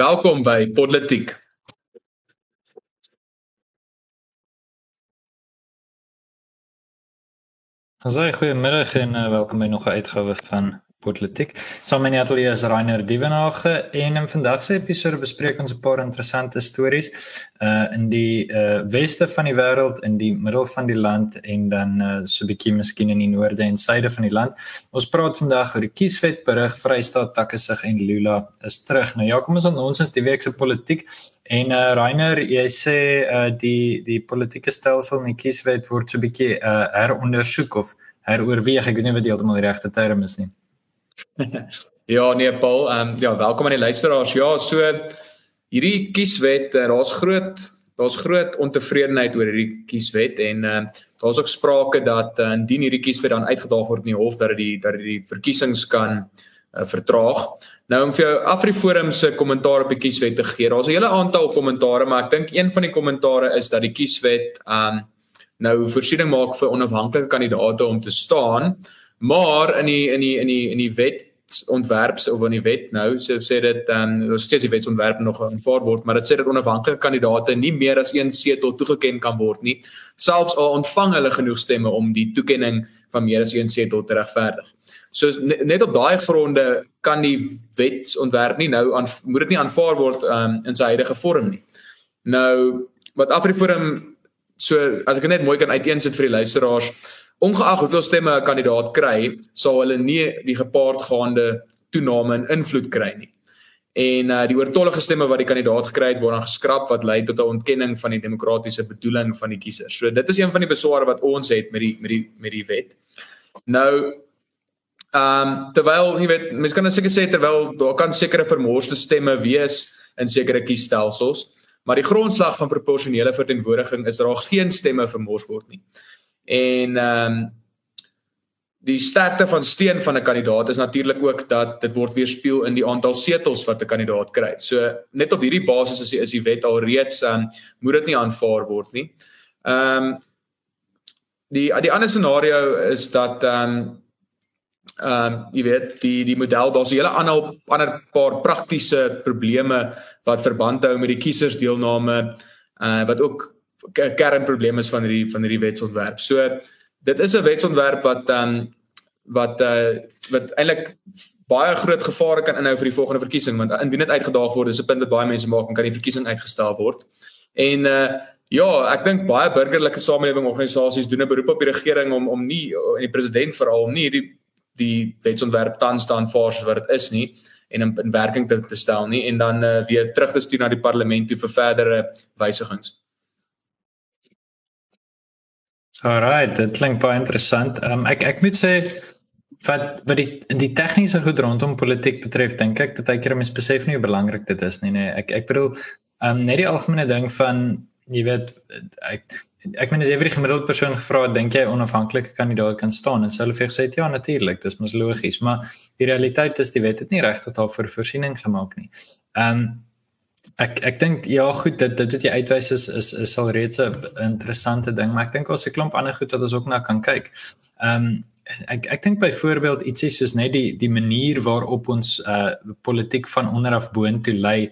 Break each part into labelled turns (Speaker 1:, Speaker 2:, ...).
Speaker 1: Welkom by Politiek.
Speaker 2: Asai goeiemiddag en uh, welkom by nog 'n uitgawe van politiek. Saam met my atelier is Rainer Dievenage en in vandag se episode bespreek ons 'n paar interessante stories uh in die uh weste van die wêreld, in die middel van die land en dan uh so 'n bietjie miskien in die noorde en suide van die land. Ons praat vandag oor die kieswet berig Vrystaat Takkesig en Lula is terug. Nou ja, kom ons ons is die week se politiek en uh Rainer, jy sê uh die die politieke stelsel in die kieswet word so 'n bietjie uh herondersoek of heroorweeg. Ek weet nie wat die heeltemal die regte term is nie.
Speaker 1: ja, nee Paul, ehm um, ja, welkom aan die luisteraars. Ja, so hierdie kieswet, uh, daar's groot daar's groot ontevredenheid oor hierdie kieswet en ehm uh, daar's ook sprake dat uh, indien hierdie kieswet dan uitgedaag word in die hof dat dit dat die verkiesings kan uh, vertraag. Nou om vir jou Afriforum se kommentaar op die kieswet te gee. Daar's 'n hele aantal kommentare, maar ek dink een van die kommentare is dat die kieswet ehm um, nou voorsiening maak vir onafhanklike kandidaate om te staan. Maar in die in die in die in die wet ontwerps of in die wet nou sê sê dit ehm um, ons steeds die wetsontwerp nog aanvaar word maar dit sê dat onafhanklike kandidaate nie meer as een setel toegeken kan word nie selfs al ontvang hulle genoeg stemme om die toekenning van meer as een setel te regverdig. So net op daai gronde kan die wetsontwerp nie nou aan moet dit nie aanvaar word um, in sy huidige vorm nie. Nou wat Afriforum so as ek net mooi kan uiteensit vir die luisteraars ongeag hoeveel stemme 'n kandidaat kry, sal hulle nie die gepaardgaande toename in invloed kry nie. En uh die oortollige stemme wat die kandidaat gekry het word dan geskraap wat lei tot 'n ontkenning van die demokratiese bedoeling van die kiesers. So dit is een van die besware wat ons het met die met die met die wet. Nou ehm um, terwyl jy weet mens kan seker sê terwyl daar kan sekere vermorste stemme wees in sekere kiesstelsels, maar die grondslag van proporsionele verteenwoordiging is dat daar geen stemme vermors word nie. En ehm um, die sterkte van steun van 'n kandidaat is natuurlik ook dat dit word weerspieël in die aantal setels wat 'n kandidaat kry. So net op hierdie basis is die, is die wet al reeds ehm um, moet dit nie aanvaar word nie. Ehm um, die die ander scenario is dat ehm um, ehm um, jy weet die die model daar's 'n hele ander ander paar praktiese probleme wat verband hou met die kiesersdeelname uh wat ook kernprobleem is van hierdie van hierdie wetsontwerp. So dit is 'n wetsontwerp wat dan um, wat uh wat eintlik baie groot gevare kan inhou vir die volgende verkiesing want indien dit uitgedaag word, is 'n punt wat baie mense maak en kan die verkiesing uitgestel word. En uh ja, ek dink baie burgerlike samelewing organisasies doen 'n beroep op die regering om om nie en die president veral om nie hierdie die wetsontwerp tans staan voor soos wat dit is nie en in, in werking te, te stel nie en dan uh, weer terug te stuur na die parlement toe vir verdere wysigings.
Speaker 2: Alright, dit klink baie interessant. Um, ek ek moet sê wat wat die in die tegniese goed rondom politiek betref, dink ek baie keer mense besef nie hoe belangrik dit is nie, nee. Ek ek bedoel, um, net die algemene ding van jy weet ek ek meen as jy vir die gemiddelde persoon gevra het, dink jy onafhanklike kandidaat kan staan en hulle vir sê ja, natuurlik, dis mos logies, maar die realiteit is die wet het nie regtig daarvoor voorsiening gemaak nie. Ehm um, Ek ek dink ja goed dit dit wat jy uitwys is is is al reeds 'n interessante ding maar ek dink ons 'n klomp ander goed wat ons ook na kan kyk. Ehm um, ek ek dink byvoorbeeld ietsie soos net die die manier waarop ons uh politiek van onder af boontoe lei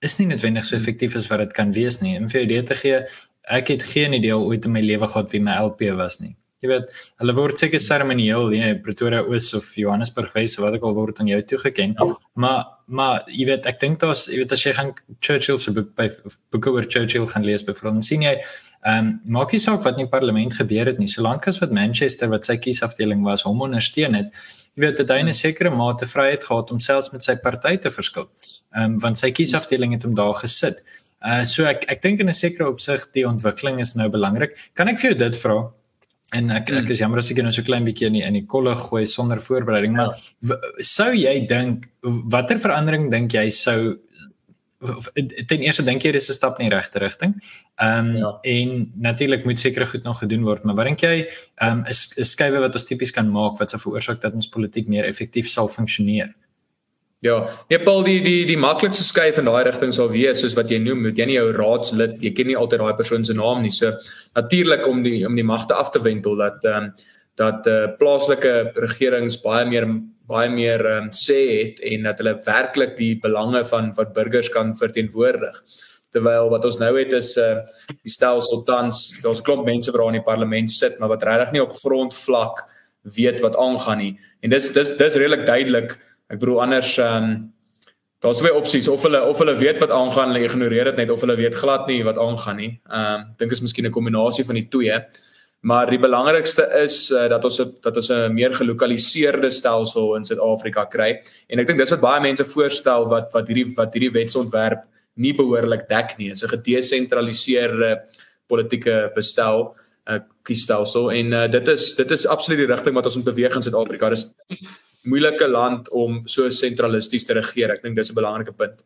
Speaker 2: is nie noodwendig so effektief as wat dit kan wees nie. En vir jou idee te gee, ek het geen idee ooit in my lewe gehad wie my LP was nie. Jy weet, hulle word seker seremonieel in Pretoria Oos of Johannesburg Wes of wat ook al word aan jou toegeken. Ja. Maar maar jy weet, ek dink daar's jy weet as jy gaan Churchill se boek by boeke oor Churchill gaan lees byvoorbeeld, sien jy ehm um, maak nie saak wat in die parlement gebeur het nie, solank as wat Manchester wat sy kiesafdeling was hom ondersteun het. Jy weet dit hy 'n sekere mate vryheid gehad om selfs met sy party te verskil. Ehm um, want sy kiesafdeling het hom daar gesit. Uh so ek ek dink in 'n sekere opsig die ontwikkeling is nou belangrik. Kan ek vir jou dit vra? En ek ek hmm. is jammer as ek nou so klein bietjie in die, in die kolle gooi sonder voorbereiding, maar ja. sou jy dink watter verandering dink jy sou ten eerste dink jy dis 'n stap in die regte rigting? Ehm um, ja. en natuurlik moet seker goed nog gedoen word, maar wat dink jy ehm um, is is skuwe wat ons tipies kan maak wat sou veroorsaak dat ons politiek meer effektief sal funksioneer?
Speaker 1: Ja, nee Paul, die die die maklikste skuif in daai rigting sal wees soos wat jy noem, moet jy nie jou raadslid, jy ken nie altyd daai persoon se naam nie. So natuurlik om die om die magte af te wendel dat ehm um, dat uh, plaaslike regerings baie meer baie meer um, sê het en dat hulle werklik die belange van wat burgers kan verteenwoordig. Terwyl wat ons nou het is uh, die stelsel tans, daar's 'n klomp mense wat daar in die parlement sit, maar wat regtig nie op grondvlak weet wat aangaan nie. En dis dis dis redelik duidelik. Ek bedoel anders ehm um, daar's twee opsies of hulle of hulle weet wat aangaan, hulle ignoreer dit net of hulle weet glad nie wat aangaan nie. Ehm um, dink is miskien 'n kombinasie van die twee. Maar die belangrikste is uh, dat ons dat ons 'n meer gelokaliseerde stelsel in Suid-Afrika kry. En ek dink dis wat baie mense voorstel wat wat hierdie wat hierdie wetsontwerp nie behoorlik dek nie. Dit is 'n gedesentraliseerde politieke bestel, uh, kiesstelsel en uh, dit is dit is absoluut die rigting wat ons moet beweeg in Suid-Afrika. Dis moeilike land om so sentralisties te regeer. Ek dink dis 'n belangrike punt.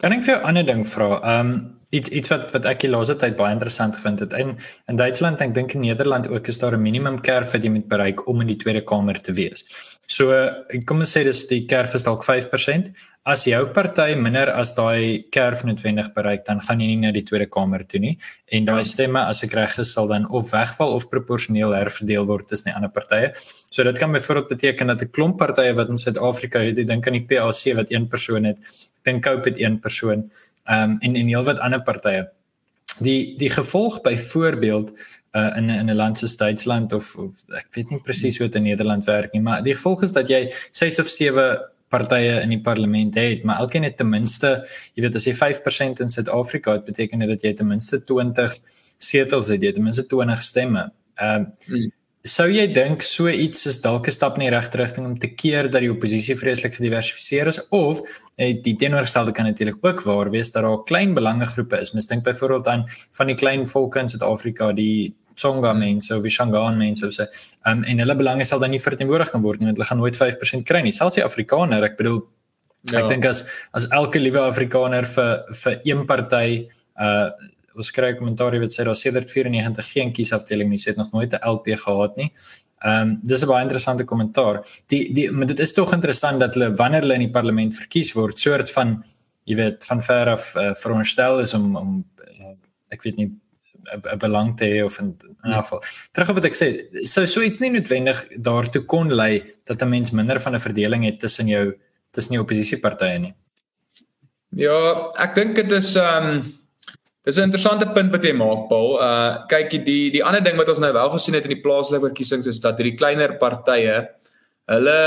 Speaker 2: Kan ek vir jou 'n ander ding vra? Ehm um, iets iets wat wat ek die laaste tyd baie interessant gevind het. In in Duitsland, ek dink in Nederland ook is daar 'n minimum kerf wat jy moet bereik om in die Tweede Kamer te wees. So kom ons sê dis die kerf is dalk 5%. As jou party minder as daai kerf noodwendig bereik, dan gaan jy nie na die Tweede Kamer toe nie en daai stemme as ek reg is sal dan of wegval of proporsioneel herverdeel word tussen die ander partye. So dit kan byvoorbeeld beteken dat 'n klomp partye wat in Suid-Afrika het, ek dink aan die PAC wat een persoon het, dink Cope het een persoon, ehm um, en en heelwat ander partye. Die die gevolg byvoorbeeld uh, in in 'n land soos Duitsland of, of ek weet nie presies hoe dit in Nederland werk nie, maar die gevolg is dat jy 6 of 7 partye in die parlement het, maar elkeen het ten minste, jy weet as jy 5% in Suid-Afrika het, beteken dit dat jy ten minste 20 setels het, jy ten minste 20 stemme. Ehm um, sou jy dink so iets is dalk 'n stap in die regte rigting om te keer dat die oppositie vreeslik gediversifiseer is of eh, die teenoorgestelde kan natuurlik ook waar wees dat daar klein belangegroepe is. Mens dink byvoorbeeld aan van die klein volke in Suid-Afrika, die Tsonga mense of die Shangaan mense of so. Um, en hulle belange sal dan nie verteenwoordig kan word nie want hulle gaan nooit 5% kry nie. Selfs die Afrikaner, ek bedoel ja. ek dink as as elke liewe Afrikaner vir vir een party uh ons kry kommentaar wat sê daar sedert 94 geen kiesafdeling nie, so het nog nooit 'n LP gehad nie. Ehm um, dis 'n baie interessante kommentaar. Die die maar dit is tog interessant dat hulle wanneer hulle in die parlement verkies word, soort van jy weet van ver af uh, veronderstel is om om uh, ek weet nie 'n belang te hê of in 'n geval. Terug op wat ek sê, sou so iets nie noodwendig daartoe kon lei dat 'n mens minder van 'n verdeling het tussen jou tussen die oppositiepartye nie.
Speaker 1: Ja, ek dink dit is ehm um Dis 'n interessante punt wat jy maak, Paul. Uh kyk die die ander ding wat ons nou wel gesien het in die plaaslike verkiesings is dat hierdie kleiner partye hulle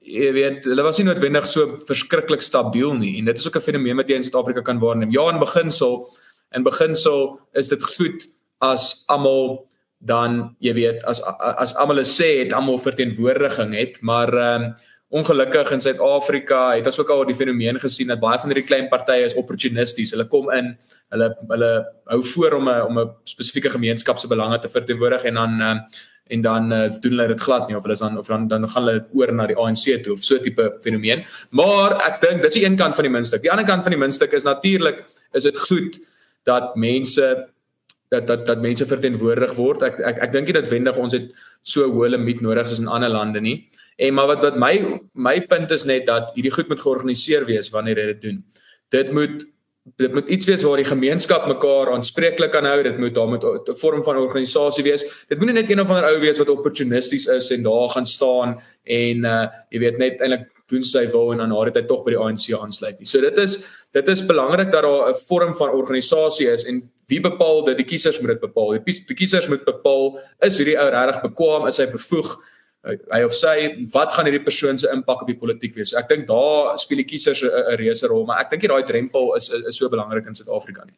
Speaker 1: jy weet, hulle was nie noodwendig so verskriklik stabiel nie en dit is ook 'n fenomeen wat jy in Suid-Afrika kan waarneem. Ja, in beginsel in beginsel is dit goed as almal dan jy weet as as almal sê het almal verteenwoordiging het, maar ehm um, Ongelukkig in Suid-Afrika het ons ook al die fenomeen gesien dat baie van hierdie klein partye is opportunisties. Hulle kom in, hulle hulle hou voor om 'n om 'n spesifieke gemeenskap se belange te verteenwoordig en dan uh, en dan uh, doen hulle dit glad nie of hulle dan of dan dan gaan hulle oor na die ANC toe of so tipe fenomeen. Maar ek dink dit is een kant van die muntstuk. Die ander kant van die muntstuk is natuurlik is dit goed dat mense dat dat dat mense verteenwoordig word. Ek ek ek dink nie dat wendig ons het so hoë limiet nodig soos in ander lande nie. En maar wat wat my my punt is net dat hierdie goed moet georganiseer wees wanneer jy dit doen. Dit moet dit moet iets wees waar die gemeenskap mekaar aanspreeklik kan hou. Dit moet daar moet 'n vorm van organisasie wees. Dit moenie net een of ander ou wees wat opportunisties is en daar gaan staan en uh jy weet net eintlik doen sy wil en dan na die tyd tog by die ANC aansluit nie. So dit is dit is belangrik dat daar 'n vorm van organisasie is en wie bepaal dit? Die kiesers moet dit bepaal. Die, die kiesers moet bepaal is hierdie ou regtig bekwam, is hy bevoeg hy of sy wat gaan hierdie persoon se impak op die politiek wees. Ek dink daar speel die kiesers 'n reuse rol, maar ek dink nie daai drempel is, is is so belangrik in Suid-Afrika nie.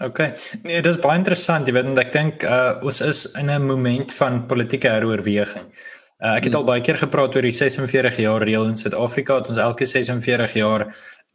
Speaker 2: OK. Nee, dit is baie interessant, jy weet, en ek dink uh ons is in 'n moment van politieke heroorweging. Uh, ek het al baie keer gepraat oor die 46 jaar reël in Suid-Afrika, dat ons elke 46 jaar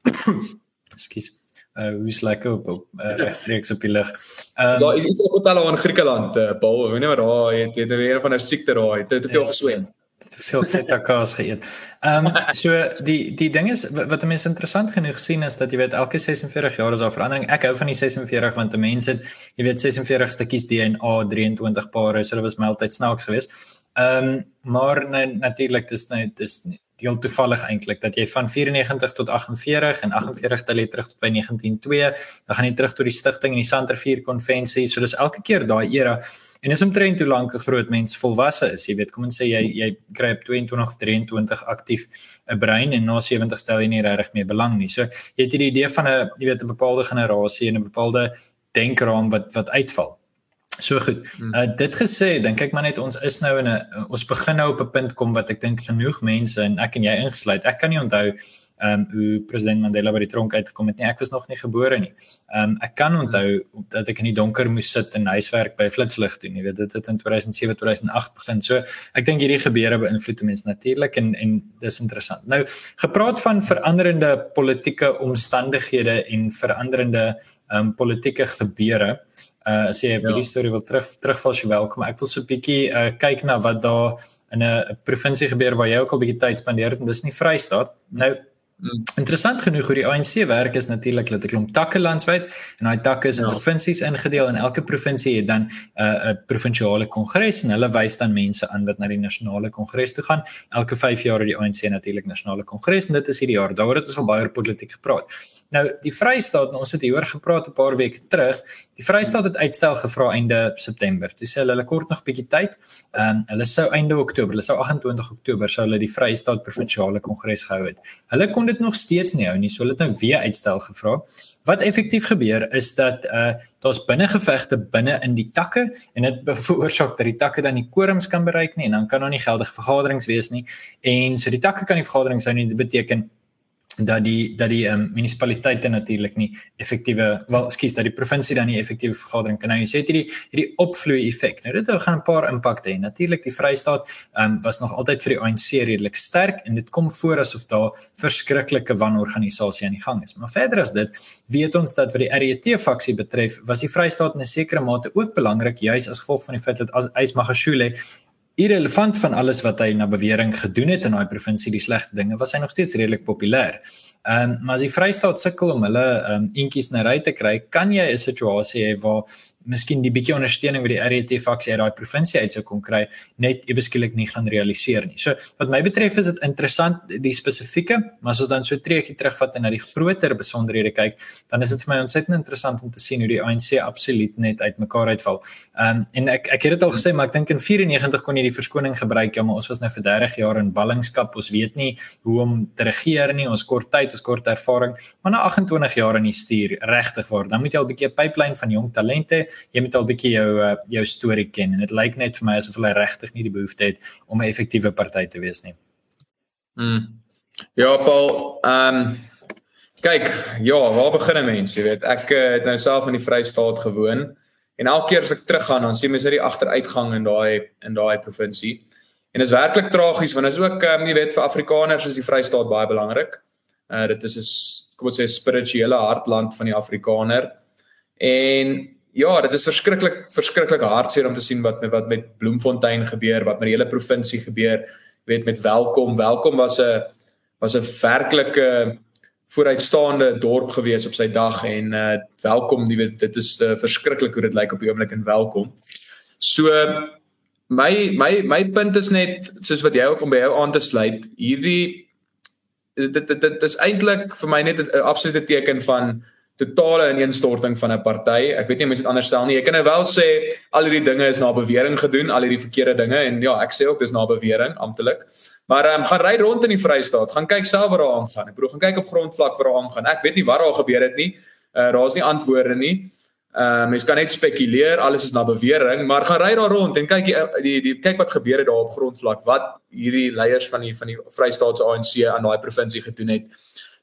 Speaker 2: Ekskuus uh hoe's lekker op op uh, regstreeks op die lig.
Speaker 1: Ehm daar is iets op hotel aan Griekeland, uh, Paul. Weet nie wat daar het het weer van 'n siekte daar, het te veel ja, geswem.
Speaker 2: Te veel fetakas geëet. Ehm um, so die die ding is wat mense interessant genoeg sien is dat jy weet elke 46 jaar is daar verandering. Ek hou van die 46 want mense het jy weet 46 stukkies DNA, 23 pare, so dit was my altyd snaaks geweest. Ehm um, maar nee, natuurlik dis nou dis deel toevallig eintlik dat jy van 94 tot 48 en 48 tel jy terug tot by 1902, dan gaan jy terug tot die stigting en die Santervier konvensie. So dis elke keer daai era en is omtrent hoe lank 'n groot mens volwasse is. Jy weet, kom ons sê jy jy kry op 22 of 23 aktief 'n brein en na 70 stel jy nie regtig meer belang nie. So jy het hierdie idee van 'n jy weet 'n bepaalde generasie en 'n bepaalde denkraam wat wat uitval. So goed. Hmm. Uh dit gesê, dink ek maar net ons is nou in 'n ons begin nou op 'n punt kom wat ek dink genoeg mense en ek en jy ingesluit. Ek kan nie onthou ehm um, hoe president Mandela by die tronk uitgekom het nie. Ek was nog nie gebore nie. Ehm um, ek kan onthou dat ek in die donker moes sit en huiswerk by flitslig doen. Jy weet dit het in 2007 2008 begin. So ek dink hierdie gebeure beïnvloed mense natuurlik en en dis interessant. Nou gepraat van veranderende politieke omstandighede en veranderende ehm um, politieke gebeure. Uh as jy ja. die storie wil terug terugval jy welkom. Ek wil so 'n bietjie uh kyk na wat daar in 'n provinsie gebeur waar jy ook al bietjie tyd spandeer het en dis nie Vrystaat. Nou Mm. Interessant genoeg hoe die ANC werk is natuurlik dat 'n klomp takke landwyd en daai takke is in ja. provinsies ingedeel en elke provinsie het dan 'n uh, 'n provinsiale kongres en hulle wys dan mense aan wat na die nasionale kongres toe gaan. Elke 5 jaar het die ANC natuurlik nasionale kongres en dit is hierdie jaar. Daaroor het ons al baie oor politiek gepraat. Nou die Vrystaat, nou, ons het hieroor gepraat 'n paar weke terug. Die Vrystaat het uitstel gevra einde September. Toe sê hulle hulle kort nog bietjie tyd. Ehm um, hulle sou einde Oktober, hulle sou 28 Oktober sou hulle die Vrystaat provinsiale kongres gehou het. Hulle kon dit nog steeds nie hou nie. So hulle het nou weer uitstel gevra. Wat effektief gebeur is dat uh daar's binnengevegte binne in die takke en dit veroorsaak dat die takke dan nie quorums kan bereik nie en dan kan daar nie geldige vergaderings wees nie. En so die takke kan nie vergaderings hou nie. Dit beteken dat die dat die um, munisipaliteite natuurlik nie effektiewe wel skus dat die provinsie dan nie effektiewe vergadering kan nie. So het hierdie hierdie opvloei effek. Nou dit gaan 'n paar impakte hê. Natuurlik die Vrystaat um, was nog altyd vir die ANC redelik sterk en dit kom voor asof daar verskriklike wanorganisasie aan die gang is. Maar verder as dit, weet ons dat vir die RET faksie betref, was die Vrystaat in 'n sekere mate ook belangrik juis as gevolg van die feit dat as Ysmagashule irrelevant van alles wat hy na bewering gedoen het in daai provinsie die slegte dinge was hy nog steeds redelik populêr. Ehm um, maar as die Vrystaat sukkel om hulle ehm um, eentjies na ry te kry, kan jy 'n situasie hê waar miskien die bietjie ondersteuning wat die RET faksie uit daai provinsie uit sou kon kry net eweskielik nie gaan realiseer nie. So wat my betref is dit interessant die spesifieke, maar as ons dan so treetjie terugvat en na die groter besonderhede kyk, dan is dit vir my ontsettend interessant om te sien hoe die ANC absoluut net uitmekaar uitval. Ehm um, en ek ek het dit al gesê, maar ek dink in 94 kon jy die verskoning gebruik, ja, maar ons was nou vir 30 jaar in ballingskap. Ons weet nie hoe om te regeer nie. Ons kort tyd is kort ervaring, maar na 28 jaar in die stuur regtig waar, dan moet jy al 'n bietjie 'n pipeline van jong talente, jy moet al 'n bietjie jou uh, jou storie ken en dit lyk net vir my asof hulle regtig nie die behoefte het om 'n effektiewe party te wees nie.
Speaker 1: Mm. Ja, Paul, ehm um, kyk, ja, waar begin 'n mens, jy weet? Ek uh, het nou self in die Vrystaat gewoon en elke keer as ek teruggaan, dan sien mens net die agteruitgang in daai in daai provinsie. En dit is werklik tragies want dit is ook um, jy weet vir Afrikaners is die Vrystaat baie belangrik. Uh dit is 'n kom ons sê spirituele hartland van die Afrikaner. En ja, dit is verskriklik verskriklik hartseer om te sien wat met wat met Bloemfontein gebeur, wat met die hele provinsie gebeur. Jy weet met Welkom, Welkom was 'n was 'n werklike vooruitstaande dorp gewees op sy dag en uh Welkom, jy weet dit is uh, verskriklik hoe dit lyk op die oomblik in Welkom. So my my my punt is net soos wat jy ook om by jou aan te sluit, hierdie dit dit dit is eintlik vir my net 'n absolute teken van totale ineenstorting van 'n party. Ek weet nie mens dit anders stel nie. Jy kan nou wel sê al hierdie dinge is na bewering gedoen, al hierdie verkeerde dinge en ja, ek sê ook dis na bewering amptelik. Maar ehm um, gaan ry rond in die Vrystaat, gaan kyk self waar daar aangaan. Ek bedoel, gaan kyk op grondvlak waar daar aangaan. Ek weet nie wat daar gebeur het nie. Uh daar's nie antwoorde nie. Ehm uh, mens kan net spekuleer, alles is na bewering, maar gaan ry daar rond en kyk die, die die kyk wat gebeur het daar op grondvlak, wat hierdie leiers van die van die Vrystaatse ANC aan daai provinsie gedoen het.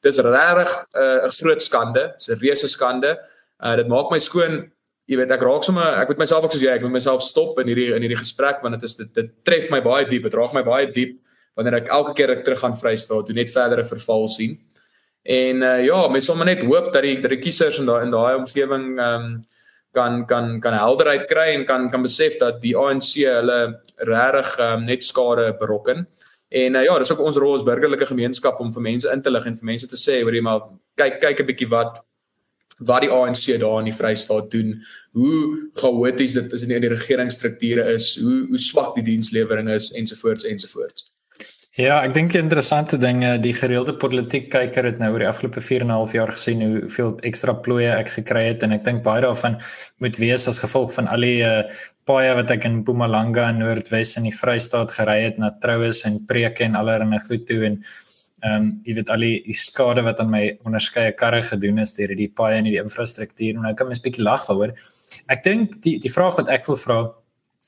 Speaker 1: Dis regtig eh, 'n uh, groot skande, dis 'n reuse skande. Uh dit maak my skoon, jy weet, ek raak sommer ek moet myself ook soos jy, ek moet myself stop in hierdie in hierdie gesprek want dit is dit, dit tref my baie diep, dit raak my baie diep wanneer ek elke keer ek terug gaan Vrystaat, doen net verdere verval sien. En uh, ja, mens sommer net hoop dat die dat die kiesers in daai in daai omgewing ehm um, kan kan kan helderheid kry en kan kan besef dat die ANC hulle regtig um, net skade berokken. En uh, ja, dis ook ons rol as burgerlike gemeenskap om vir mense in te lig en vir mense te sê, hoor jy maar kyk kyk 'n bietjie wat wat die ANC daar in die Vrystaat doen, hoe chaoties dit is in die regeringsstrukture is, hoe hoe swak die dienslewering is ensovoorts ensovoorts.
Speaker 2: Ja, ek dink 'n interessante ding, die gereelde politiek kyker het nou oor die afgelope 4 en 'n half jaar gesien hoeveel ekstra plooie ek gekry het en ek dink baie daarvan moet wees as gevolg van al die uh, paaie wat ek in Mpumalanga en Noordwes in die Vrystaat gery het na troues en preke en allerlei goed toe en ehm um, jy weet al die, die skade wat aan my onderskeie karre gedoen is deur die paaie en die infrastruktuur en nou kan mens bietjie lag daaroor. Ek dink die die vraag wat ek wil vra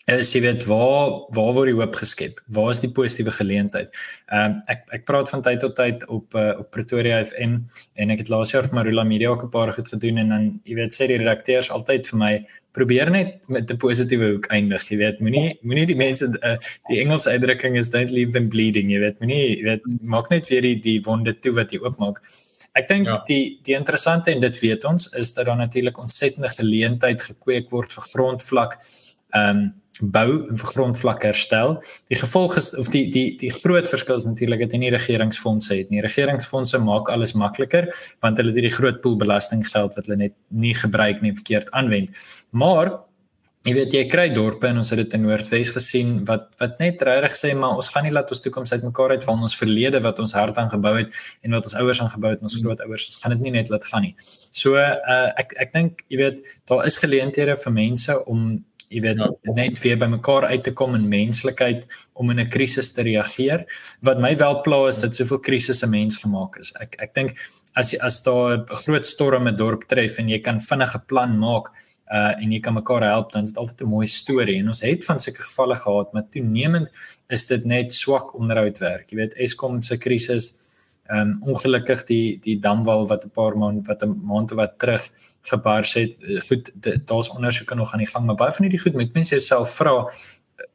Speaker 2: is jy weet waar waar word die hoop geskep? Waar is die positiewe geleentheid? Ehm um, ek ek praat van tyd tot tyd op uh, op Pretoria FM en ek het laas jaar vir Marula Media ook 'n paar goed gedoen en dan jy weet sê die redakteurs altyd vir my probeer net met 'n positiewe hoek eindig. Jy weet moenie moenie die mense uh, die Engelse uitdrukking is don't leave them bleeding. Jy weet moenie jy weet maak net weer die die wonde toe wat jy oopmaak. Ek dink ja. die die interessante en dit weet ons is dat daar natuurlik ontsettende geleentheid gekweek word vir grondvlak ehm um, bou en vir grondvlak herstel. Die gevolg is of die die die groot verskil is natuurlik dat jy nie regeringsfondse het nie. Regeringsfondse maak alles makliker want hulle het hierdie groot pool belastinggeld wat hulle net nie gebruik nie verkeerd aanwend. Maar jy weet jy kry dorpe en ons het dit in Noordwes gesien wat wat net regtig sê maar ons gaan nie laat ons toekoms uitmekaar uit van ons verlede wat ons hart aan gebou het en wat ons ouers aan gebou het en ons grootouers ons gaan dit nie net laat gaan nie. So uh, ek ek dink jy weet daar is geleenthede vir mense om jy weet net weer by mekaar uit te kom in menslikheid om in 'n krisis te reageer. Wat my wel pla is dat soveel krisisse mens gemaak is. Ek ek dink as as daar 'n groot storm 'n dorp tref en jy kan vinnige plan maak uh en jy kan mekaar help dan is dit altyd 'n mooi storie en ons het van sulke gevalle gehad maar toenemend is dit net swak onderhoudwerk jy weet Eskom se krisis ehm um, ongelukkig die die damwal wat 'n paar maand wat 'n maand wat terug gebars het. Eh, goed, daar's ondersoeke nog aan die gang, maar baie van hierdie goed moet mense jouself vra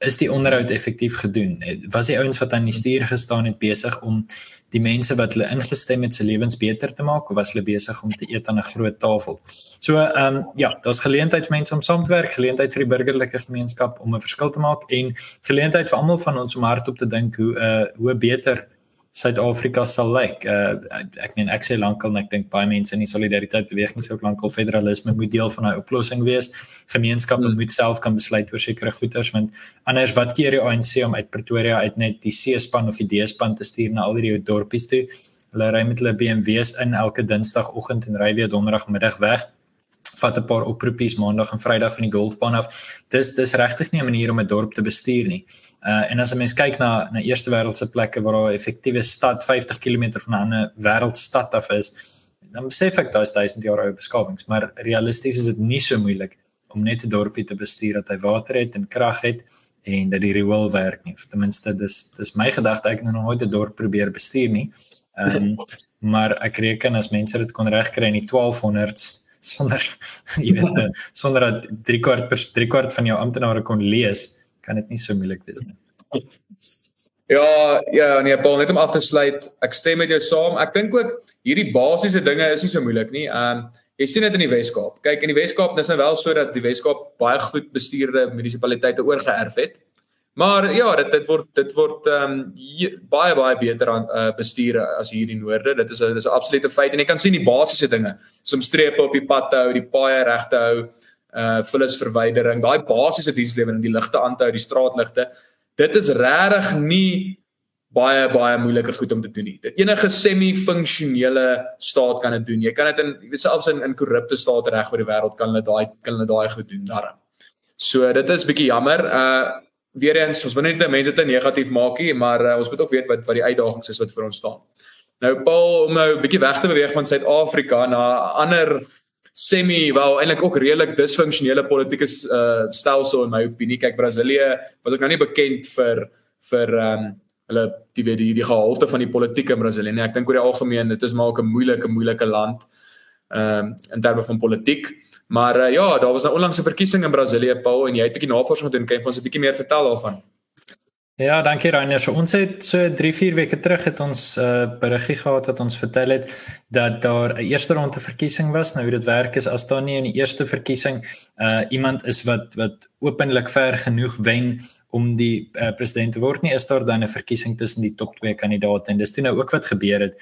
Speaker 2: is die onderhoud effektief gedoen? Eh, was die ouens wat aan die stuur gestaan het besig om die mense wat hulle ingestem het se lewens beter te maak of was hulle besig om te eet aan 'n groot tafel? So, ehm um, ja, daar's geleentheid vir mense om saam te werk, geleentheid vir die burgerlike gemeenskap om 'n verskil te maak en geleentheid vir almal van ons om hardop te dink hoe 'n uh, hoe beter Suid-Afrika sal lyk. Uh, ek meen ek sê lankal en ek dink baie mense in die solidariteit beweging sou lankal federalisme moet deel van 'n oplossing wees. Gemeenskappe hmm. moet self kan besluit oor sekere goederes want anders wat keer die ANC om uit Pretoria uit net die C-span of die D-span te stuur na al hierdie dorpies toe. Hulle ry met hulle BMW's in elke Dinsdagoggend en ry weer Donderdagmiddag weg vat 'n paar oproepies maandag en vrydag van die golfbaan af. Dis dis regtig nie 'n manier om 'n dorp te bestuur nie. Uh en as 'n mens kyk na na eerste wêreldse plekke waar daar 'n effektiewe stad 50 km van 'n ander wêreldstad af is, dan besef ek daai is 1000 jaar ou beskawings, maar realisties is dit nie so moeilik om net 'n dorpie te bestuur dat hy water het en krag het en dat die riool werk nie. Ten minste dis dis my gedagte ek het nog nooit 'n dorp probeer bestuur nie. Ehm um, maar ek reken as mense dit kon regkry in die 1200s sonder jy weet sonder dat 3 kwart per 3 kwart van jou amptenare kon lees, kan dit nie so moeilik wees nie.
Speaker 1: Ja, ja, nee, Paul, net om af te sluit, ek stem met jou saam. Ek dink ook hierdie basiese dinge is nie so moeilik nie. Ehm um, jy sien dit in die Wes-Kaap. Kyk, in die Wes-Kaap is nou wel so dat die Wes-Kaap baie goed bestuurde munisipaliteite oorgeerf het. Maar ja, dit dit word dit word ehm um, baie baie beter aan uh, bestuur as hier in noorde. Dit is 'n dis 'n absolute feit en jy kan sien die basiese dinge, soos strepe op die pad te hou, die paaie reg te hou, uh vullisverwydering, daai basiese dienslewering, die ligte aan te hou, die straatligte. Dit is regtig nie baie baie moeilike goed om te doen nie. Dit enige semi-funksionele staat kan dit doen. Jy kan dit in jy weet selfs in in korrupte state reg oor die wêreld kan hulle daai kan hulle daai goed doen daarin. So dit is bietjie jammer. Uh weer eens ons wil net mense te negatief maak nie, maar uh, ons moet ook weet wat wat die uitdagings is wat vir ons staan. Nou Paul om nou 'n bietjie weg te beweeg van Suid-Afrika na ander semi wel eintlik ook redelik disfunksionele politieke uh, stelsel in my opinie. Kyk Brasilië was ek nou nie bekend vir vir ehm um, hulle die weet die, die gehalte van die politieke in Brasilië nie. Ek dink oor die algemeen dit is maar ook 'n moeilike moeilike land ehm um, in terme van politiek. Maar uh, ja, daar was nou onlangs 'n verkiesing in Brasilië, Paul, en jy het 'n bietjie navorsing gedoen. Kan jy ons 'n bietjie meer vertel daarvan?
Speaker 2: Ja, dankie Rainer. So ons het so 3-4 weke terug het ons 'n uh, eh, berigie gehad wat ons vertel het dat daar 'n eerste ronde verkiesing was. Nou hoe dit werk is as daar nie in die eerste verkiesing uh iemand is wat wat openlik ver genoeg wen om die uh, president te word nie, is daar dan 'n verkiesing tussen die top 2 kandidaate en dis toe nou ook wat gebeur het.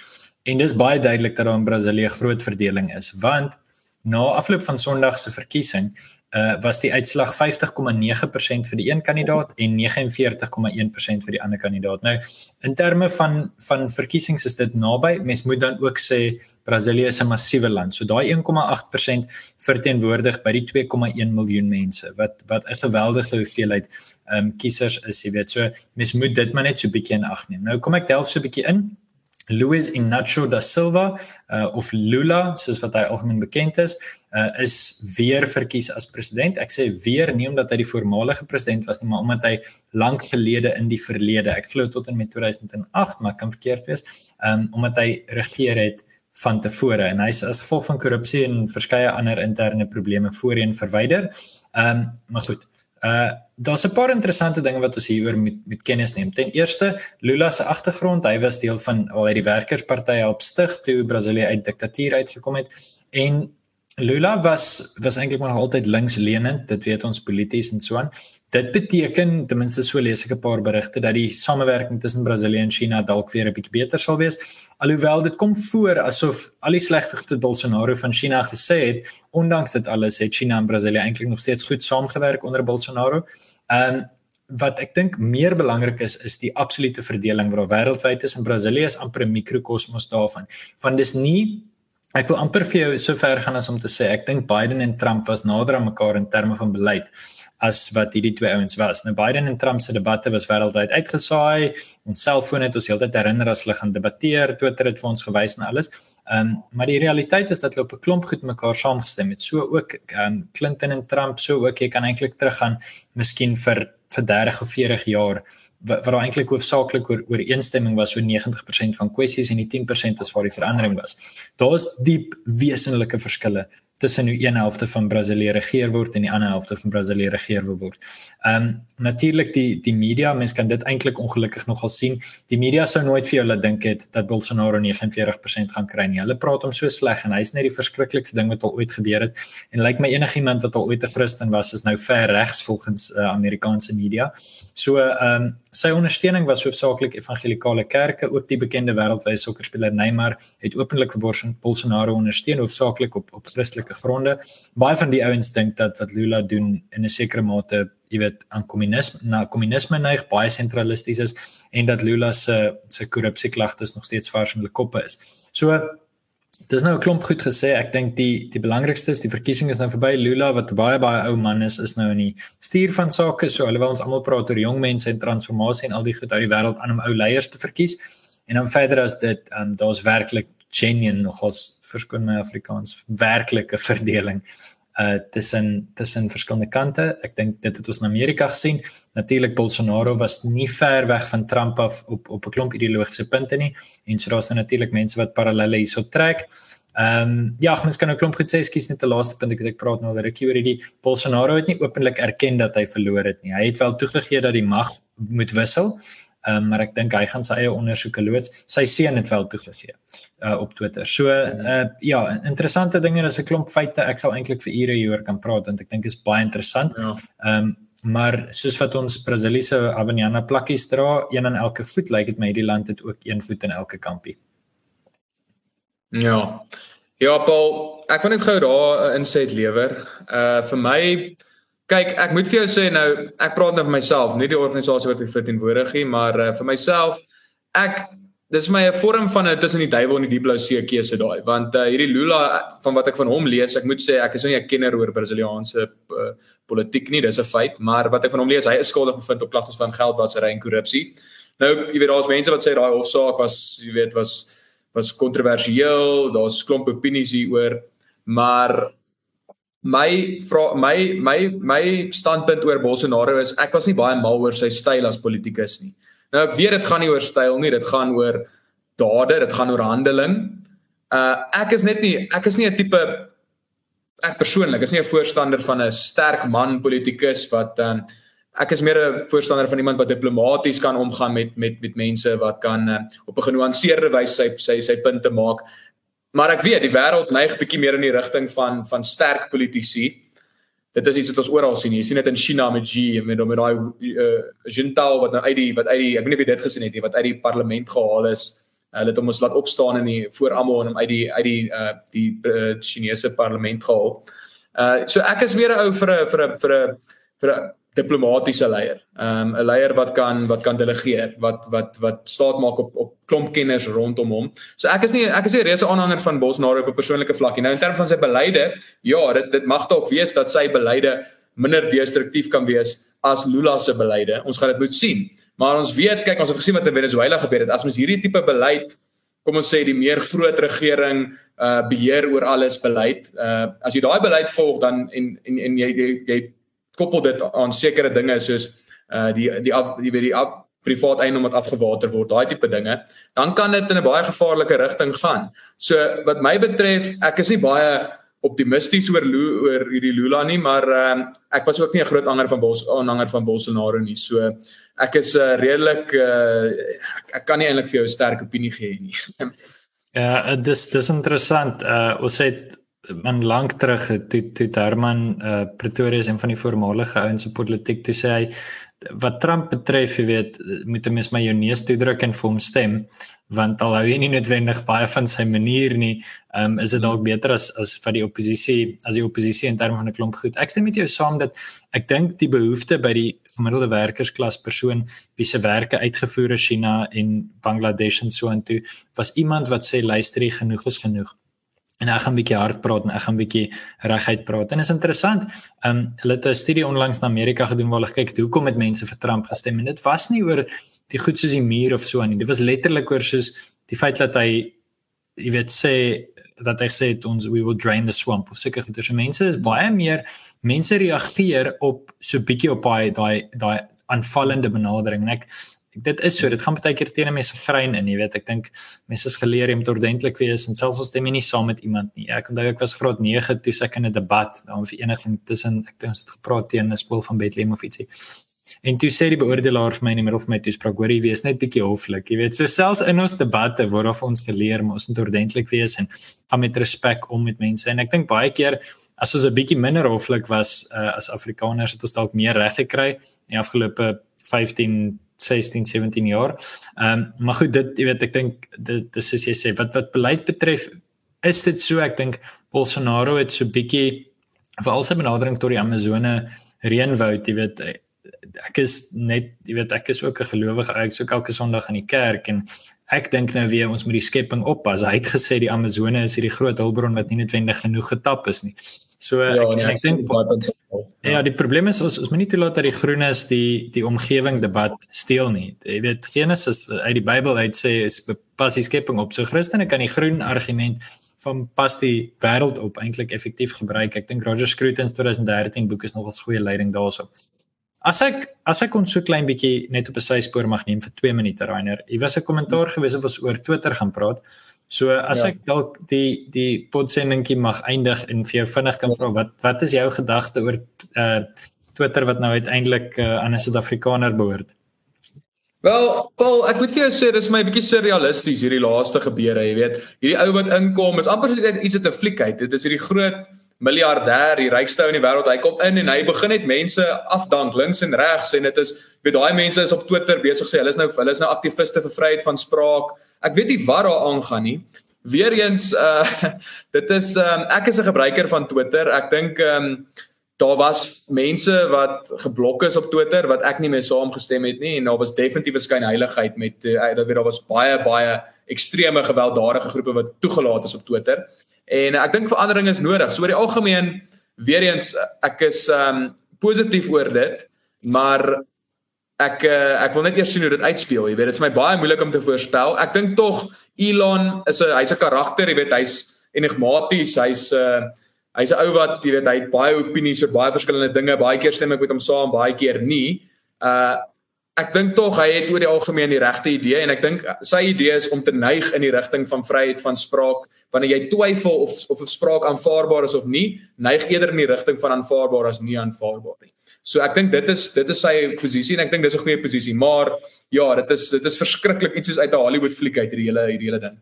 Speaker 2: En dis baie duidelik dat daar in Brasilië groot verdeling is, want na afloop van Sondag se verkiesing uh was die uitslag 50,9% vir die een kandidaat en 49,1% vir die ander kandidaat. Nou in terme van van verkiesings is dit naby. Mens moet dan ook sê Brasilië is 'n massiewe land. So daai 1,8% verteenwoordig by die 2,1 miljoen mense wat wat 'n geweldige hoeveelheid ehm um, kiesers is, jy weet. So mens moet dit maar net so bietjie in ag neem. Nou kom ek delf so bietjie in. Luiz Inácio da Silva uh, of Lula soos wat hy algemeen bekend is, uh, is weer verkies as president. Ek sê weer nie omdat hy die voormalige president was nie, maar omdat hy lank gelede in die verlede, ek glo tot en met 2008, maar kan verkeerd wees, um, omdat hy regeer het van tevore en hy's as gevolg van korrupsie en verskeie ander interne probleme voorheen verwyder. Ehm um, maar goed. Uh daar's 'n paar interessante dinge wat ons hieroor moet moet kennis neem. Ten eerste, Lula se agtergrond, hy was deel van al uit die werkersparty help stig toe Brasilië uit diktatuur uitgekom het en Lula was was eintlik maar altyd linkslenend, dit weet ons polities en so aan. Dit beteken ten minste so lees ek 'n paar berigte dat die samewerking tussen Brasilië en China dalk weer 'n bietjie beter sal wees. Alhoewel dit kom voor asof al die slegte Bolsonaro van China gesê het, ondanks dit alles het China en Brasilië eintlik nog steeds goed saamgewerk onder Bolsonaro. Ehm um, wat ek dink meer belangrik is is die absolute verdeling wat wêreldwyd is en Brasilië is amper 'n mikrokosmos daarvan. Want dis nie Ek wil amper vir jou so ver gaan as om te sê ek dink Biden en Trump was nader aan mekaar in terme van beleid as wat hierdie twee ouens was. Nou Biden en Trump se debatte was wêreldwyd uitgesaai. Ons selfone het ons heeltyd herinner as hulle gaan debatteer, Twitter het vir ons gewys en alles. Ehm um, maar die realiteit is dat hulle op 'n klomp goed mekaar saamgestem het. So ook ehm um, Clinton en Trump, so ook jy kan eintlik teruggaan miskien vir vir 30 of 40 jaar wat wat eintlik hoofsaaklik oor ooreenstemming was oor 90% van kwessies en die 10% is waar die verandering was. Daar's diep wesenlike verskille tussen hoe een helfte van Brasilië regeer word en die ander helfte van Brasilië regeer wil word. Ehm um, natuurlik die die media, mense kan dit eintlik ongelukkig nogal sien. Die media sou nooit vir jou laat dink het dat Bolsonaro 49% gaan kry nie. Hulle praat hom so sleg en hy's net die verskriklikste ding wat al ooit gebeur het. En lyk like my enigiemand wat al ooit 'n Christen was is nou ver regs volgens uh, Amerikaanse media. So ehm um, sy ondersteuning was hoofsaaklik evangelikale kerke, ook die bekende wêreldwye sokkerspeler Neymar het openlik vir Bolsonaro ondersteun hoofsaaklik op op Christelike wetenskaplike gronde. Baie van die ouens dink dat wat Lula doen in 'n sekere mate, jy weet, aan kommunisme na kommunisme neig, baie sentralisties is en dat Lula se se korrupsieklagtes nog steeds vars in hulle koppe is. So Dis nou 'n klomp goed gesê. Ek dink die die belangrikste is die verkiesing is nou verby. Lula wat baie baie ou man is, is nou in die stuur van sake. So hulle wil ons almal praat oor jong mense en transformasie en al die goed uit die wêreld aan om ou leiers te verkies. En dan verder as dit, um, daar's werklik genuine nogals verskoon my Afrikaans werklike verdeling uh tussen tussen verskillende kante. Ek dink dit het ons in Amerika gesien. Natuurlik Bolsonaro was nie ver weg van Trump af op op 'n klomp ideologiese punte nie en so daar's nou natuurlik mense wat parallelle hierso trek. Ehm um, ja, mens kan 'n klomp goed sê, skies net 'n laaste punt ek het ek praat nou oor rukkie oor hierdie Bolsonaro het nie openlik erken dat hy verloor het nie. Hy het wel toegegee dat die mag moet wissel, Um, maar ek dink hy gaan sy eie ondersoeke loods. Sy seun het wel toegegee uh, op Twitter. So uh, ja, interessante dinge, is 'n klomp feite. Ek sal eintlik vir ure hieroor kan praat want ek dink is baie interessant. Ja. Ehm um, maar soos wat ons Brasiliese Havaiana plakkies dra, een aan elke voet, lyk like dit my hierdie land het ook een voet in elke kampie.
Speaker 1: Ja. Ja, Paul, ek wil net gou daar 'n insig lewer. Uh vir my Kyk, ek moet vir jou sê nou, ek praat nou vir myself, nie die organisasie wat ek verteenwoordig nie, maar uh, vir myself, ek dis vir my 'n vorm van 'n tussen die duiwel en die diepblou see keuse daai, want uh, hierdie Lula van wat ek van hom lees, ek moet sê ek is nie 'n kenner oor Brasiliaanse uh, politiek nie, dis 'n feit, maar wat ek van hom lees, hy is skuldig bevind op klagtes van geldwasery en korrupsie. Nou, jy weet daar's mense wat sê daai hofsaak was, jy weet, was was kontroversieel, daar's klomp opinies hieroor, maar my vra my my my standpunt oor Bolsonaro is ek was nie baie mal oor sy styl as politikus nie. Nou ek weet dit gaan nie oor styl nie, dit gaan oor dade, dit gaan oor handeling. Uh ek is net nie ek is nie 'n tipe ek persoonlik is nie 'n voorstander van 'n sterk man politikus wat um ek is meer 'n voorstander van iemand wat diplomaties kan omgaan met met met mense wat kan uh, op 'n genuanceerde wyse sy sy sy punte maak Maar ek weet die wêreld neig bietjie meer in die rigting van van sterk politici. Dit is iets wat ons oral sien. Jy sien dit in China met Xi met met daai uh Jintao wat nou uit die wat uit die ek weet nie of jy dit gesien het nie wat uit die parlement gehaal is. Hulle het hom ons laat opstaan in die voor almal en hom uit die uit die uh die uh, Chinese parlement gehaal. Uh so ek is meer 'n ou vir 'n vir 'n vir 'n vir 'n diplomatisiese leier. Um 'n leier wat kan wat kan delegeer, wat wat wat staat maak op op klomp kenners rondom hom. So ek is nie ek is nie reuse aanhanger van Bolsonaro op 'n persoonlike vlak nie. Nou in terme van sy beleide, ja, dit dit mag dalk wees dat sy beleide minder destruktief kan wees as Lula se beleide. Ons gaan dit moet sien. Maar ons weet, kyk, ons het gesien wat in Venezuela gebeur het. As mens hierdie tipe beleid kom ons sê die meer groot regering uh beheer oor alles beleid. Uh as jy daai beleid volg dan en en en jy jy, jy koppel dit aan sekere dinge soos uh die die af, die weet die af, privaat eiendom wat afgewater word, daai tipe dinge, dan kan dit in 'n baie gevaarlike rigting gaan. So wat my betref, ek is nie baie optimisties oor oor hierdie Lula nie, maar ehm uh, ek was ook nie 'n groot aanhanger van Bos aanhanger van Bolsonaro nie. So ek is uh, redelik uh, ek, ek kan nie eintlik vir jou 'n sterk opinie gee nie.
Speaker 2: ja, dis dis interessant. Uh ons het man lank terug toe toe Herman uh Pretoria is een van die voormalige ouens in politiek toe sê hy wat Trump betref, jy weet, moet 'n mens my jou neus toe druk en vir hom stem want al hou jy nie noodwendig baie van sy manier nie, um, is dit dalk beter as as vir die oppositie, as die oppositie in terme van 'n klomp goed. Ek stem met jou saam dat ek dink die behoefte by die gemiddelde werkersklas persoon wie se werke uitgevoer is China en Bangladesh en so intoe was iemand wat sê luister genoeg is genoeg en ek gaan 'n bietjie hard praat en ek gaan 'n bietjie reguit praat. En is interessant. Ehm um, hulle het 'n studie onlangs na Amerika gedoen waar hulle kyk hoekom het mense vir Trump gestem en dit was nie oor die goed soos die muur of so aan nie. Dit was letterlik oor soos die feit dat hy jy weet sê dat hy sê ons we will drain the swamp of seker dit is mense is baie meer mense reageer op so bietjie op daai daai daai aanvallende benadering en ek dit is so dit gaan baie keer teen mense grein in jy weet. Ek dink mense is geleer om ordentlik wees en selfs as jy nie saam met iemand nie. Ek onthou ek was graad 9 toe ek in 'n debat daar 'n vereniging tussen ek dink ons het gepraat teen 'n skool van Bethlehem of ietsie. En toe sê die beoordelaar vir my in die middel van my toespraak hoor jy wees net bietjie hoflik jy weet so selfs in ons debatte word of ons geleer om ons moet ordentlik wees en om met respek om met mense. En ek dink baie keer as ons 'n bietjie minder hoflik was uh, as Afrikaners het ons dalk meer reg gekry. In die afgelope 15 16 17 jaar. Ehm um, maar goed dit jy weet ek dink dit dis soos jy sê wat wat beleid betref is dit so ek dink Bolsonaro het so bietjie veral sy benadering tot die Amazone reënwoud jy weet ek is net jy weet ek is ook 'n gelowige ek is ook elke Sondag in die kerk en ek dink nou weer ons moet die skepping oppas. Hy het gesê die Amazone is hierdie groot hulpbron wat nie noodwendig genoeg getap is nie. So ja, ek, nee, ek dink ja. ja, die probleem is ons ons moet nie toelaat dat die groenes die die omgewing debat steel nie. Jy weet Genesis uit die Bybel uit sê is pas die skepping op. So Christene kan die groen argument van pas die wêreld op eintlik effektief gebruik. Ek dink Roger Scruton se 2013 boek is nogals goeie leiding daarso. As ek as ek ons so klein bietjie net op 'n syspoor mag neem vir 2 minute Rainer. Hier was 'n kommentaar gewees of ons oor Twitter gaan praat. So as ja. ek dalk die die podsendingkie mag eindig en vir jou vinnig kan vra wat wat is jou gedagte oor uh Twitter wat nou uiteindelik uh, aan 'n Suid-Afrikaner behoort?
Speaker 1: Wel, Paul, ek moet vir jou sê dis my bietjie surrealisties hierdie laaste gebeure, jy weet. Hierdie ou wat inkom is amper iets uit 'n fliek uit. Dit is hierdie groot miljardêr, die rykste ou in die wêreld. Hy kom in en hy begin net mense afdank links en regs en dit is weet daai mense is op Twitter besig sê hulle is nou hulle is nou aktiviste vir vryheid van spraak. Ek weet nie wat daar aangaan nie. Weereens uh dit is um, ek is 'n gebruiker van Twitter. Ek dink um daar was mense wat geblok is op Twitter wat ek nie mee saamgestem het nie en daar was definitief 'n skynheiligheid met uh, dat weet daar was baie baie ekstreme gewelddadige groepe wat toegelaat is op Twitter. En ek dink verandering is nodig. So oor die algemeen weer eens ek is um positief oor dit, maar ek uh, ek wil net eers sien hoe dit uitspeel. Jy weet, dit is my baie moeilik om te voorspel. Ek dink tog Elon is 'n hy's 'n karakter, jy weet, hy's enigmaties, hy's 'n uh, hy's 'n ou wat jy weet, hy het baie opinies oor baie verskillende dinge. Baie keer stem ek met hom saam, baie keer nie. Uh ek dink tog hy het oor die algemeen die regte idee en ek dink sy idee is om te neig in die rigting van vryheid van spraak wanneer jy twyfel of of 'n spraak aanvaarbaar is of nie neig eerder in die rigting van aanvaarbaar as nie aanvaarbaar nie. So ek dink dit is dit is sy posisie en ek dink dis 'n goeie posisie maar ja dit is dit is verskriklik iets soos uit 'n Hollywood fliek uit hierdie hele hierdie hele ding.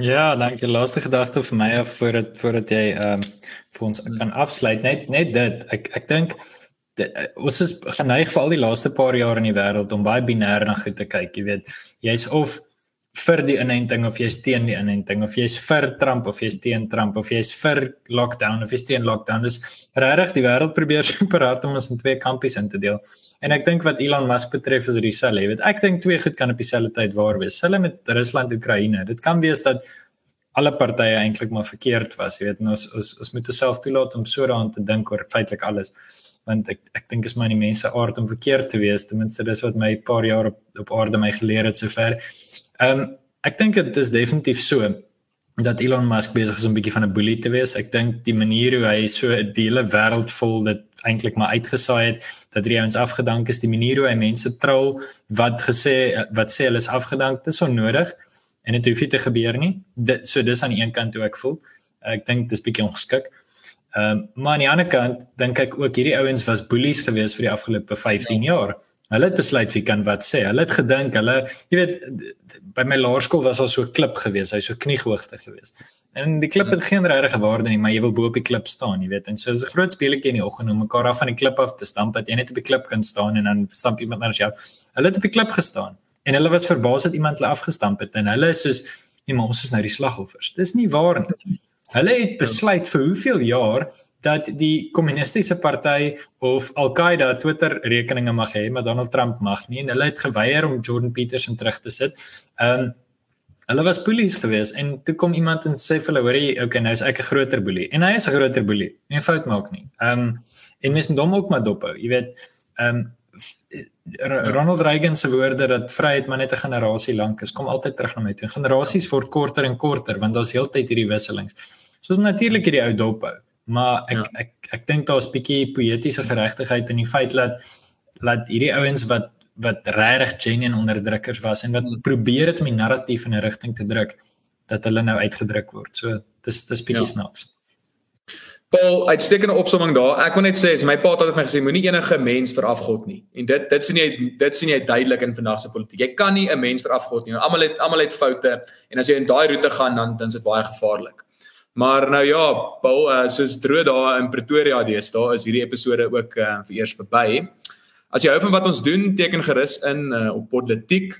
Speaker 2: Ja, dankie. Laaste gedagte vir my voordat voordat jy ehm um, vir ons kan afsluit net net dit. Ek ek dink ons is geneig vir al die laaste paar jaar in die wêreld om baie binêr na goed te kyk, jy weet. Jy's of vir die inenting of jy's teen die inenting of jy's vir Trump of jy's teen Trump of jy's vir lockdown of jy's teen lockdown. Dis regtig die wêreld probeer super hard om ons in twee kampies in te deel. En ek dink wat Elon Musk betref is dieselfde. Jy weet, ek dink twee goed kan op dieselfde tyd waar wees. Hulle met Rusland en Oekraïne. Dit kan wees dat alle partye eintlik maar verkeerd was, jy weet, en ons ons ons moet osself toelaat om so daaraan te dink oor feitelik alles. Want ek ek dink is maar die mense aard om verkeerd te wees, ten minste dis wat my paar jaar op op aarde my geleer het sover. Ehm um, ek dink dit is definitief so dat Elon Musk besig is om 'n bietjie van 'n boelie te wees. Ek dink die manier hoe hy so 'n hele wêreld vol dit eintlik maar uitgesaai het dat hy ons afgedank is, die manier hoe hy mense trou wat gesê wat sê hulle is afgedank, dit is onnodig en dit hoef nie te gebeur nie. Dit so dis aan die een kant hoe ek voel. Ek dink dis bietjie ongeskik. Ehm um, maar aan die ander kant dink ek ook hierdie ouens was boelies geweest vir die afgelope 15 ja. jaar. Hulle het besluit wie kan wat sê. Hulle het gedink hulle jy weet by my laerskool was al so 'n klip geweest, hy so kniehoogte geweest. En die klip het geen regte waarde nie, maar jy wil bo op die klip staan, jy weet. En so is 'n groot speletjie in die oggend om mekaar af van die klip af te stamp dat jy net op die klip kan staan en dan stamp iemand anders jou. Hulle het op die klip gestaan en hulle was verbaas dat iemand hulle afgestamp het en hulle is soos nee maar ons is nou die slagoffers. Dis nie waar nie. Hulle het besluit vir hoeveel jaar dat die kommunistiese party of Al-Qaeda Twitter rekeninge mag hê, maar Donald Trump mag nie en hulle het geweier om Jordan Peterson terug te sit. Um, hulle was bullies geweest en toe kom iemand en sê vir hulle hoorie, okay, nou is ek 'n groter boelie en hy is 'n groter boelie. Nie fout maak nie. Um, en mens moet hom ook maar dop hou. Jy weet, um, Ronald Reagan se woorde dat vryheid maar net 'n generasie lank is, kom altyd terug na my toe. Generasies word korter en korter want daar's heeltyd hierdie wisselings. Soos natuurlik hierdie ou dop hou, maar ek ja. ek ek, ek dink daar's bietjie poëtiese geregtigheid in die feit dat dat hierdie ouens wat wat regtig genuine onderdrukkers was en wat probeer het om die narratief in 'n rigting te druk dat hulle nou uitgedruk word. So dis dis bietjie ja. snaaks.
Speaker 1: Paul, uitstekende opsomming daar. Ek wil net sê, my pa het altyd my gesê, moenie enige mens veraf God nie. En dit dit sien jy dit sien jy duidelik in vandag se politiek. Jy kan nie 'n mens veraf God nie. Almal het almal het foute en as jy in daai roete gaan dan dan is dit baie gevaarlik. Maar nou ja, Paul, uh, soos droog daar in Pretoria dees, daar is hierdie episode ook uh, vir eers verby. As jy hou van wat ons doen, teken gerus in uh, op Politiek.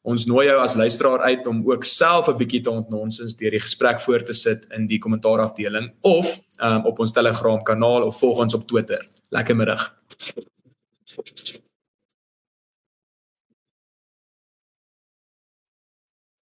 Speaker 1: Ons nooi jou as luisteraar uit om ook self 'n bietjie te ontnonsens deur die gesprek voor te sit in die kommentaarafdeling of um, op ons Telegram kanaal of volg ons op Twitter. Lekker middag.